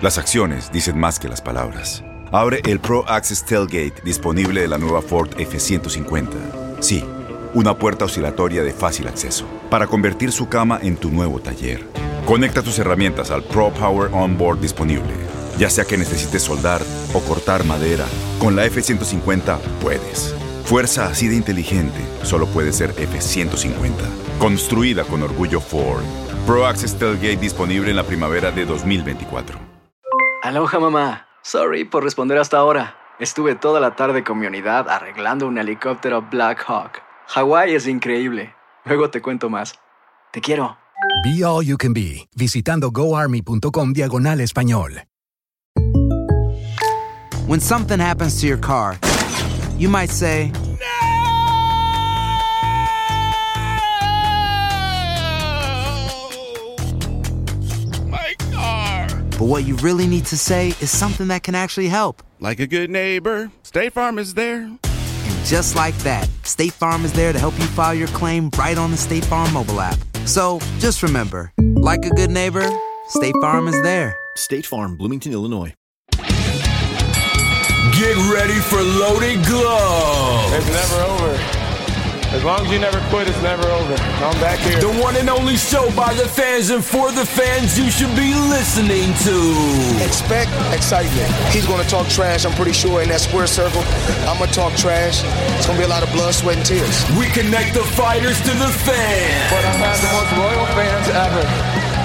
Las acciones dicen más que las palabras. Abre el Pro Access Tailgate disponible de la nueva Ford F-150. Sí, una puerta oscilatoria de fácil acceso para convertir su cama en tu nuevo taller. Conecta tus herramientas al Pro Power Onboard disponible. Ya sea que necesites soldar o cortar madera, con la F-150 puedes. Fuerza así de inteligente solo puede ser F-150. Construida con orgullo Ford. Pro Access Tailgate disponible en la primavera de 2024. Aloha mamá. Sorry por responder hasta ahora. Estuve toda la tarde con mi unidad arreglando un helicóptero Black Hawk. Hawái es increíble. Luego te cuento más. Te quiero. Be All You Can Be, visitando goarmy.com diagonal español. When something happens to your car, you might say, but what you really need to say is something that can actually help. Like a good neighbor, State Farm is there. And just like that, State Farm is there to help you file your claim right on the State Farm mobile app. So just remember, like a good neighbor, State Farm is there. State Farm, Bloomington, Illinois. Get ready for Loaded Glove. It's never over. As long as you never quit, it's never over. I'm back here. The one and only show by the fans and for the fans you should be listening to. Expect excitement. He's going to talk trash, I'm pretty sure, in that square circle. I'm going to talk trash. It's going to be a lot of blood, sweat, and tears. We connect the fighters to the fans. But I've had the most loyal fans ever.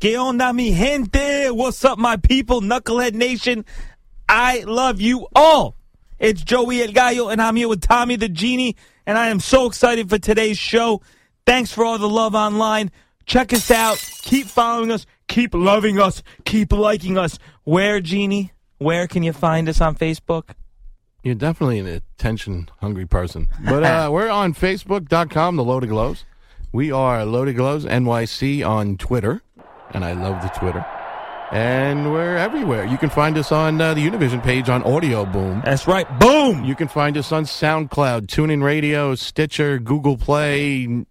Que onda, mi gente? What's up, my people? Knucklehead Nation. I love you all. It's Joey El Gallo, and I'm here with Tommy the Genie, and I am so excited for today's show. Thanks for all the love online. Check us out. Keep following us. Keep loving us. Keep liking us. Where, Genie? Where can you find us on Facebook? You're definitely an attention hungry person. But uh, we're on Facebook.com, the Loaded Gloves. We are Loaded Gloves NYC on Twitter. And I love the Twitter. And we're everywhere. You can find us on uh, the Univision page on Audio Boom. That's right. Boom! You can find us on SoundCloud, TuneIn Radio, Stitcher, Google Play.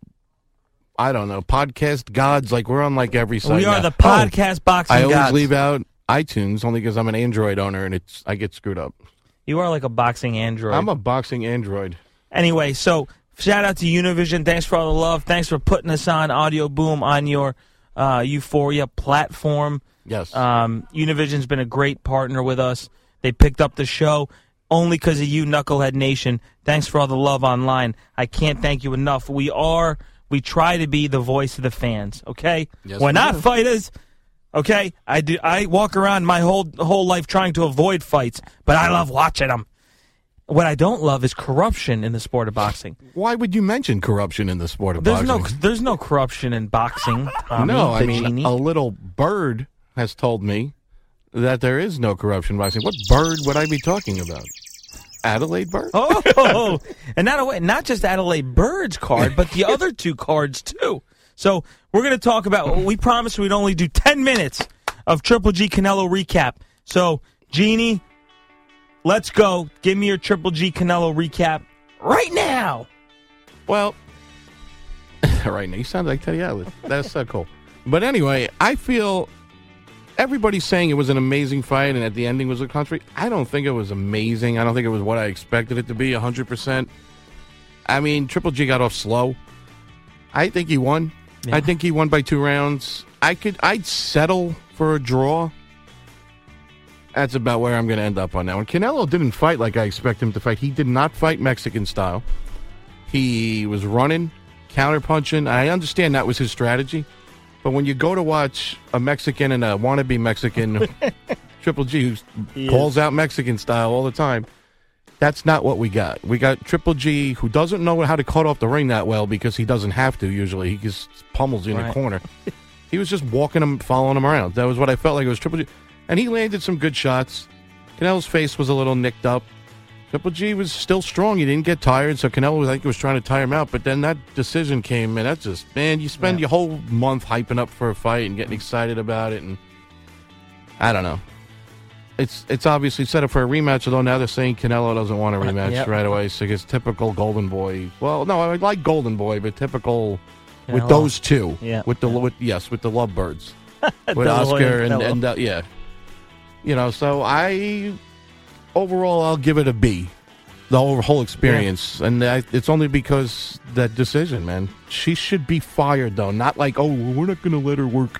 I don't know, podcast gods. Like we're on like every site. We are now. the podcast boxing I always gods. leave out iTunes only because I'm an Android owner and it's I get screwed up. You are like a boxing android. I'm a boxing Android. Anyway, so shout out to Univision. Thanks for all the love. Thanks for putting us on Audio Boom on your uh, Uforia platform. Yes. Um, Univision's been a great partner with us. They picked up the show only because of you, Knucklehead Nation. Thanks for all the love online. I can't thank you enough. We are, we try to be the voice of the fans. Okay, Yes, we're we not do. fighters. Okay, I do. I walk around my whole whole life trying to avoid fights, but I love watching them. What I don't love is corruption in the sport of boxing. Why would you mention corruption in the sport of There's boxing? no there's no corruption in boxing. Tommy, uh, no, I mean, genie. a little bird has told me that there is no corruption in boxing. What bird would I be talking about? Adelaide Byrd? Oh, and not away, not just Adelaide Byrd's card, but the other two cards too. So we're going to talk about. We promised we'd only do ten minutes of Triple G Canelo recap. So Genie, let's go. Give me your Triple G Canelo recap right now. Well, right now, you sound like Teddy Atlas. That's so cool. But anyway, I feel everybody's saying it was an amazing fight and at the ending was a country. I don't think it was amazing. I don't think it was what I expected it to be 100%. I mean, Triple G got off slow. I think he won. I think he won by two rounds. I could. I'd settle for a draw. That's about where I'm going to end up on that one. Canelo didn't fight like I expect him to fight. He did not fight Mexican style. He was running, counterpunching. I understand that was his strategy. But when you go to watch a Mexican and a wannabe Mexican, Triple G, who calls is. out Mexican style all the time, that's not what we got. We got Triple G, who doesn't know how to cut off the ring that well because he doesn't have to usually. He just pummels you in the Right. corner. he was just walking him, following him around. That was what I felt like it was Triple G. And he landed some good shots. Canelo's face was a little nicked up. Triple G was still strong. He didn't get tired, so Canelo was, I think, was trying to tire him out. But then that decision came, and that's just man. You spend your whole month hyping up for a fight and getting excited about it, and I don't know. It's it's obviously set up for a rematch, although now they're saying Canelo doesn't want a rematch Yep. right away. So it's typical Golden Boy. Well, no, I like Golden Boy, but typical with those two. Yeah. With the with yes, with the Lovebirds, with Oscar and and uh, yeah, you know. So I overall I'll give it a B. The whole, whole experience, and I, it's only because that decision, man. She should be fired, though. Not like, oh, we're not going to let her work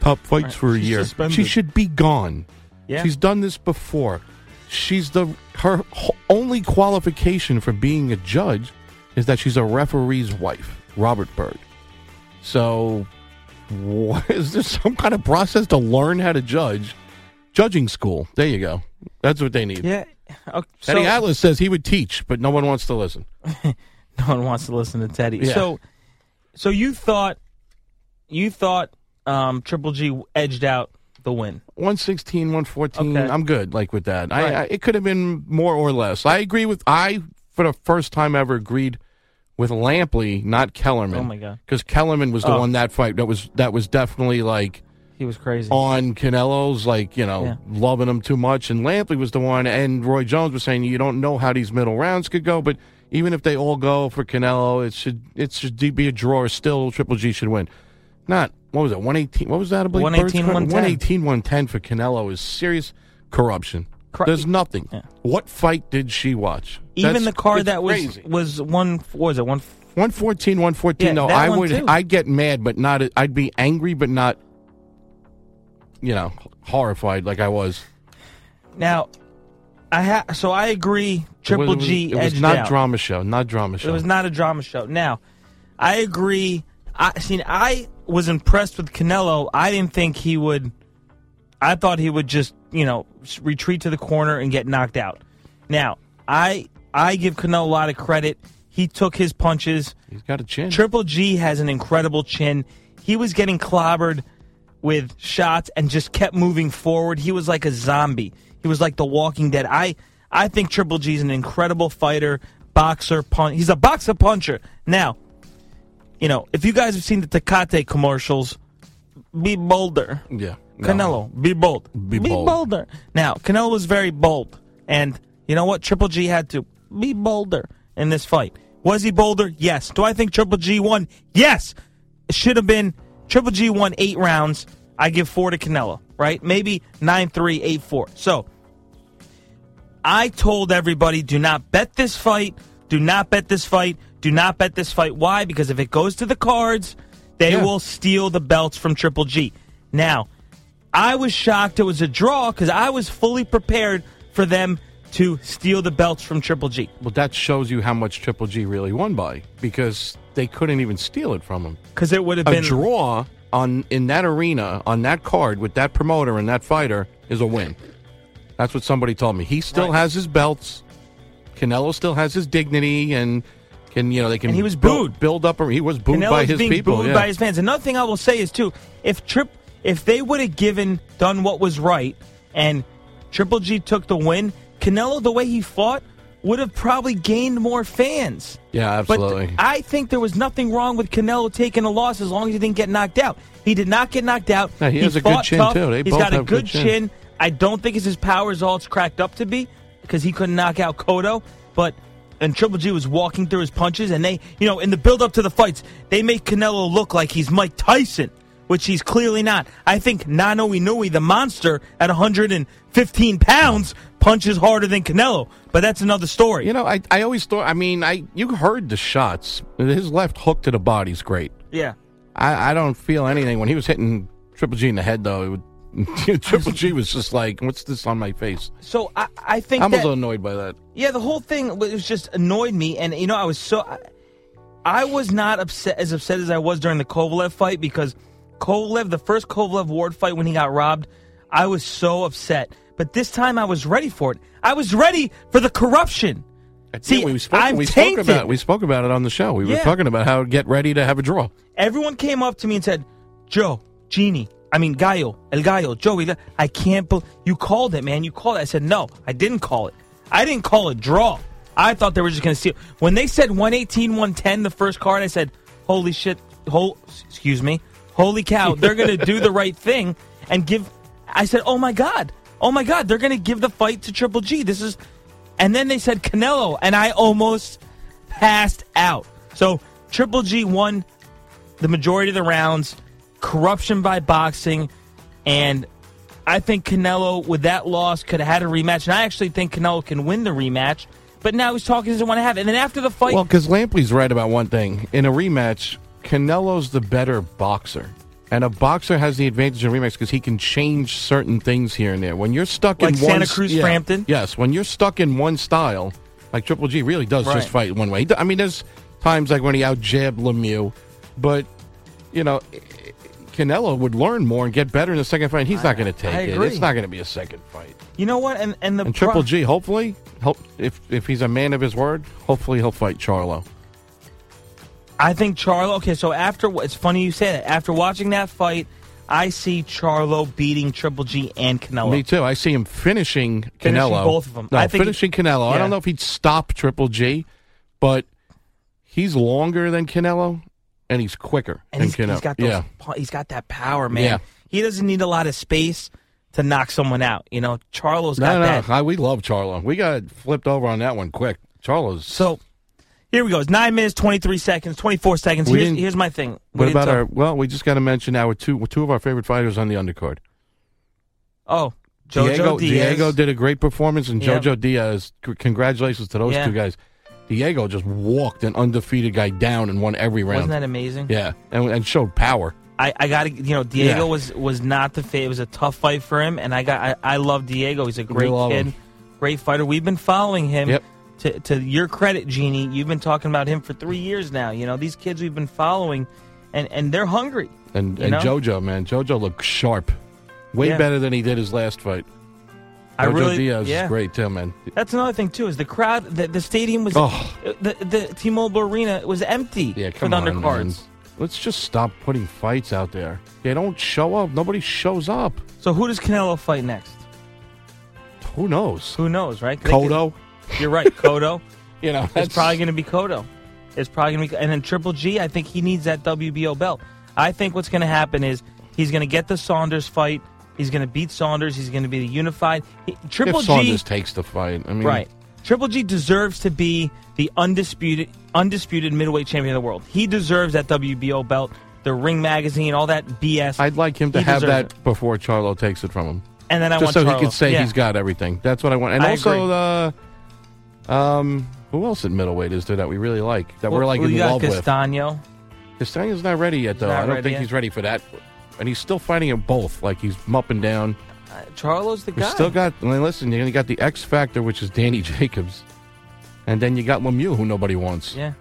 top fights Right. for a She's year. suspended. She should be gone. Yeah. She's done this before. She's the her only qualification for being a judge is that she's a referee's wife, Robert Byrd. So, what, is there some kind of process to learn how to judge? Judging school. There you go. That's what they need. Yeah. Okay, so, Eddie Atlas says he would teach, but no one wants to listen. no one wants to listen to Teddy. Yeah. So, so you thought, you thought um, Triple G edged out the win. 116, 114. Okay. I'm good. Like with that, I, I it could have been more or less. I agree with. I for the first time ever agreed with Lampley, not Kellerman. Oh, my God. Because Kellerman was the Oh. one that fight that was that was definitely like He was crazy. on Canelo's, like you know, Yeah. loving him too much. And Lampley was the one, and Roy Jones was saying you don't know how these middle rounds could go, but even if they all go for Canelo, it should it should be a draw. Still, Triple G should win. Not what was it? One eighteen. What was that? I believe 118, 110. 118, 110 for Canelo is serious corruption. Cor- There's nothing. Yeah. What fight did she watch? Even That's- the card that was crazy. was one. What was it one? 114, 114. Yeah, no, I would. too. I'd get mad, but not. I'd be angry, but not. You know, horrified like I was. Now, I ha- so I agree. Triple it was, G It was not out. drama show. Not drama show. It was not a drama show. Now, I agree. I seen. I was impressed with Canelo. I didn't think he would. I thought he would just, you know, retreat to the corner and get knocked out. Now, I I give Canelo a lot of credit. He took his punches. He's got a chin. Triple G has an incredible chin. He was getting clobbered with shots and just kept moving forward. He was like a zombie. He was like the Walking Dead. I I think Triple G is an incredible fighter, boxer, punch. He's a boxer puncher. Now, you know, if you guys have seen the Tecate commercials, be bolder. Yeah. No. Canelo, be bold. Be bold. bolder. Now, Canelo was very bold. And you know what? Triple G had to be bolder in this fight. Was he bolder? Yes. Do I think Triple G won? Yes. It should have been Triple G won eight rounds. I give four to Canelo, right? Maybe 9 3, 8 4. So I told everybody do not bet this fight. Do not bet this fight. Do not bet this fight. Why? Because if it goes to the cards, they Yeah. will steal the belts from Triple G. Now, I was shocked it was a draw because I was fully prepared for them to steal the belts from Triple G. Well, that shows you how much Triple G really won by because they couldn't even steal it from him. Because it would have been A draw on in that arena on that card with that promoter and that fighter is a win. That's what somebody told me. He still Right. has his belts. Canelo still has his dignity and can you know they can And he was build- booed. build up. Or he was booed Canelo's by his people. booed yeah. by his fans. Another thing I will say is too, if Trip, if they would have given done what was right, and Triple G took the win, Canelo the way he fought would have probably gained more fans. yeah, absolutely. But I think there was nothing wrong with Canelo taking a loss as long as he didn't get knocked out. He did not get knocked out. Yeah, he has a good chin, tough. too. They He's both got a good chin. chin. I don't think it's his power is all it's cracked up to be because he couldn't knock out Cotto. But and Triple G was walking through his punches, and they, you know, in the build up to the fights, they make Canelo look like he's Mike Tyson, which he's clearly not. I think Naoya Inoue, the monster at 115 pounds, punches harder than Canelo, but that's another story. you know, I I always thought. I mean, I you heard the shots. His left hook to the body's great. yeah. I, I don't feel anything when he was hitting Triple G in the head though. It would, Triple G was just like, "What's this on my face?" So I, I think I'm that, a little annoyed by that. Yeah, the whole thing was just annoyed me, and you know, I was so I, I was not upset as upset as I was during the Kovalev fight because Kovalev, the first Kovalev Ward fight when he got robbed, I was so upset. But this time I was ready for it. I was ready for the corruption. See, Yeah, we spoke, I'm we spoke about we spoke about it on the show. We were talking about how to get ready to have a draw. Everyone came up to me and said, Joe, Genie, I mean, Gallo, El Gallo, Joey, I can't believe you called it, man. You called it. I said, no, I didn't call it. I didn't call it draw. I thought they were just going to steal. When they said 118, 110, the first card, I said, holy shit, hol- excuse me, holy cow, they're going to do the right thing and give. I said, oh my God, oh my God, they're going to give the fight to Triple G. This is. And then they said Canelo, and I almost passed out. So Triple G won the majority of the rounds, corruption by boxing, and I think Canelo with that loss could have had a rematch. And I actually think Canelo can win the rematch. But now he's talking he doesn't want to have it. And then after the fight, Well, because Lampley's right about one thing. In a rematch, Canelo's the better boxer. And a boxer has the advantage in rematch because he can change certain things here and there. When you're stuck Like in one Santa s- Cruz yeah, Frampton? yes. When you're stuck in one style, like Triple G really does Right. just fight one way. I mean, there's times like when he out jabbed Lemieux, but you know, eh, eh, Canelo would learn more and get better in the second fight. He's not going to take I it. It's not going to be a second fight. you know what? And and the And Triple G, hopefully, hope if if he's a man of his word, hopefully he'll fight Charlo. I think Charlo. Okay, so after it's funny you say that. After watching that fight, I see Charlo beating Triple G and Canelo. Me too. I see him finishing Canelo. Finishing both of them. No, I think- finishing Canelo. I don't know if he'd stop Triple G, but he's longer than Canelo, and he's quicker and than he's, Canelo. he's got those, yeah. he's got that power, man. Yeah. He doesn't need a lot of space to knock someone out. You know, Charlo's got No, no, that. I, we love Charlo. We got flipped over on that one quick. Charlo's. So here we go. It's nine minutes, twenty three seconds, twenty four seconds. Here's, here's my thing. We what about our? Well, we just got to mention our two two of our favorite fighters on the undercard. Oh, Jojo Diego, Diaz. Diego did a great performance, and Yep. Jojo Diaz. c- Congratulations to those Yeah. two guys. Diego just walked an undefeated guy down and won every round. Wasn't that amazing? Yeah, and, and showed power. I, I got to, you know, Diego Yeah. was was not the fa It was a tough fight for him, and I got I, I love Diego. He's a great love kid, him. great fighter. We've been following him. Yep. To to your credit, Genie, you've been talking about him for three years now. You know these kids we've been following, and and they're hungry. And and know? JoJo, man, JoJo looked sharp, way Yeah. better than he did his last fight. I JoJo really- Diaz yeah. is great too, man. That's another thing too. Is the crowd the, the stadium was Oh. the the T-Mobile Arena was empty Yeah, for come the on, undercards. man. Let's just stop putting fights out there. They don't show up. Nobody shows up. So who does Canelo fight next? Who knows? Who knows, right? could- You're right, Cotto. You know, it's probably going to be Cotto. It's probably going to be, and then Triple G. I think he needs that WBO belt. I think what's going to happen is he's going to get the Saunders fight. He's going to beat Saunders. He's going to be the unified. He, Triple if G. Saunders takes the fight, I mean, Right. Triple G deserves to be the undisputed undisputed middleweight champion of the world. He deserves that WBO belt, the Ring magazine, all that BS. I'd like him to He have that before Charlo takes it from him. And then I just want so Charlo. he could say Yeah. he's got everything. That's what I want. And I also, um, who else at middleweight is there that we really like that we're like in you got love with? Castano. Castano's not ready yet, though. not I don't ready think yet? he's ready for that. And he's still fighting at both. Like he's mopping down. Uh, Charlo's the We guy. still got. I mean, listen, you got the X Factor, which is Danny Jacobs, and then you got Lemieux, who nobody wants. Yeah.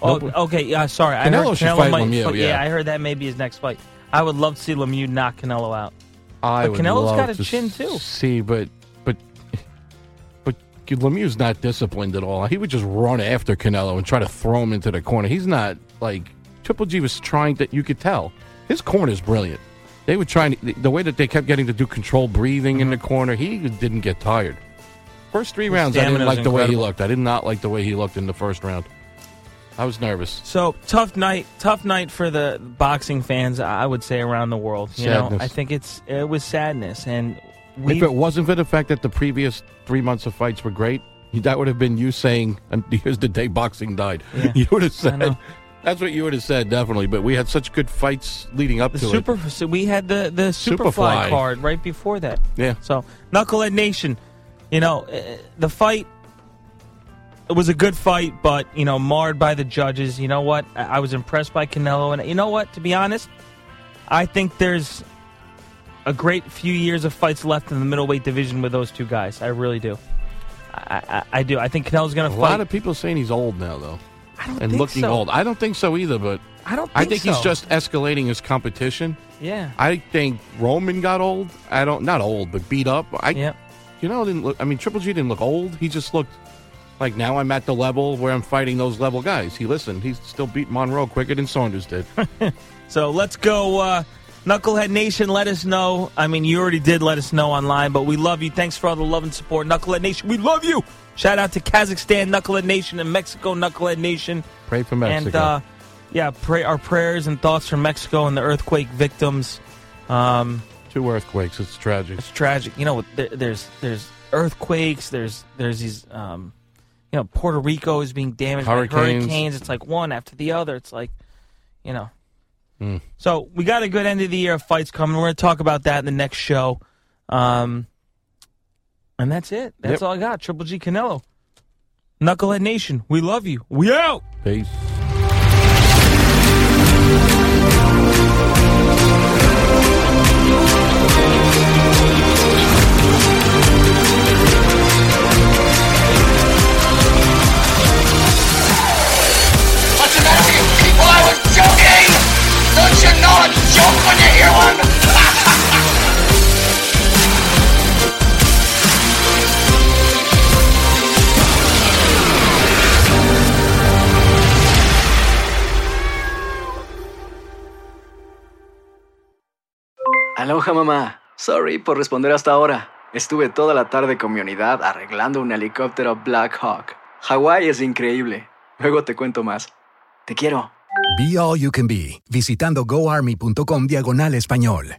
Oh, Nope. okay. Yeah, sorry. I Canelo heard should Canelo fight might Lemieux, yeah. I heard that may be his next fight. I would love to see Lemieux knock Canelo out. I But would Canelo's love got a to chin, too. See, but Lemieux's not disciplined at all. He would just run after Canelo and try to throw him into the corner. He's not like Triple G was trying to. You could tell his corner is brilliant. They were trying to, the way that they kept getting to do controlled breathing in the mm-hmm. corner. He didn't get tired. First three His rounds, I didn't like the way he looked. I did not like the way he looked in the first round. I was nervous. So tough night, tough night for the boxing fans. I would say around the world. You know, Sadness. I think it's it was sadness, and we. if it wasn't for the fact that the previous three months of fights were great, that would have been you saying, and "Here's the day boxing died." Yeah. You would have said. That's what you would have said, definitely. But we had such good fights leading up the to super, it. so we had the the Superfly, Superfly. card right before that. Yeah. So Knucklehead Nation, you know, uh, the fight. it was a good fight, but you know, marred by the judges. You know what? I, I was impressed by Canelo, and you know what? To be honest, I think there's a great few years of fights left in the middleweight division with those two guys. I really do. I, I, I do. I think Canelo's going to fight. A lot of people saying he's old now, though. I don't and think looking so. old. I don't think so either, but I don't. Think I think he's just escalating his competition. Yeah. I think Roman got old. I don't not old, but beat up. I Yeah. you know didn't look. I mean, Triple G didn't look old. He just looked like now I'm at the level where I'm fighting those level guys. He listened. He's still beat Monroe quicker than Saunders did. So let's go, uh, Knucklehead Nation. Let us know. I mean, you already did let us know online, but we love you. Thanks for all the love and support, Knucklehead Nation. We love you. Shout out to Kazakhstan Knucklehead Nation and Mexico Knucklehead Nation. Pray for Mexico. And uh, yeah, pray our prayers and thoughts for Mexico and the earthquake victims. Um, Two earthquakes. It's tragic. It's tragic. You know, there, there's there's earthquakes. There's there's these. Um, you know, Puerto Rico is being damaged by Hurricanes. hurricanes. It's like one after the other. It's like, you know. Hmm. So we got a good end of the year of fights coming. We're going to talk about that in the next show. Um, and that's it. That's Yep. all I got. Triple G Canelo. Knucklehead Nation, we love you. We out. Peace. Sorry por responder hasta ahora. Estuve toda la tarde con mi unidad arreglando un helicóptero Black Hawk. Hawái es increíble. Luego te cuento más. Te quiero. Be All You Can Be, visitando goarmy.com diagonal español.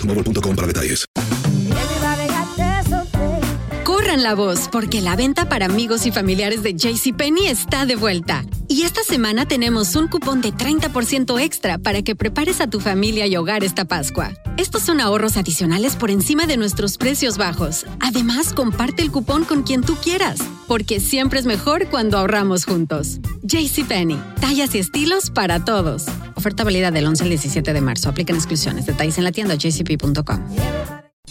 boostmobile.com para detalles. La voz, porque la venta para amigos y familiares de JCPenney está de vuelta. Y esta semana tenemos un cupón de 30% extra para que prepares a tu familia y hogar esta Pascua. Estos son ahorros adicionales por encima de nuestros precios bajos. Además, comparte el cupón con quien tú quieras, porque siempre es mejor cuando ahorramos juntos. JCPenney, tallas y estilos para todos. Oferta válida del 11 al 17 de marzo. Aplican exclusiones. Detalles en la tienda jcp.com.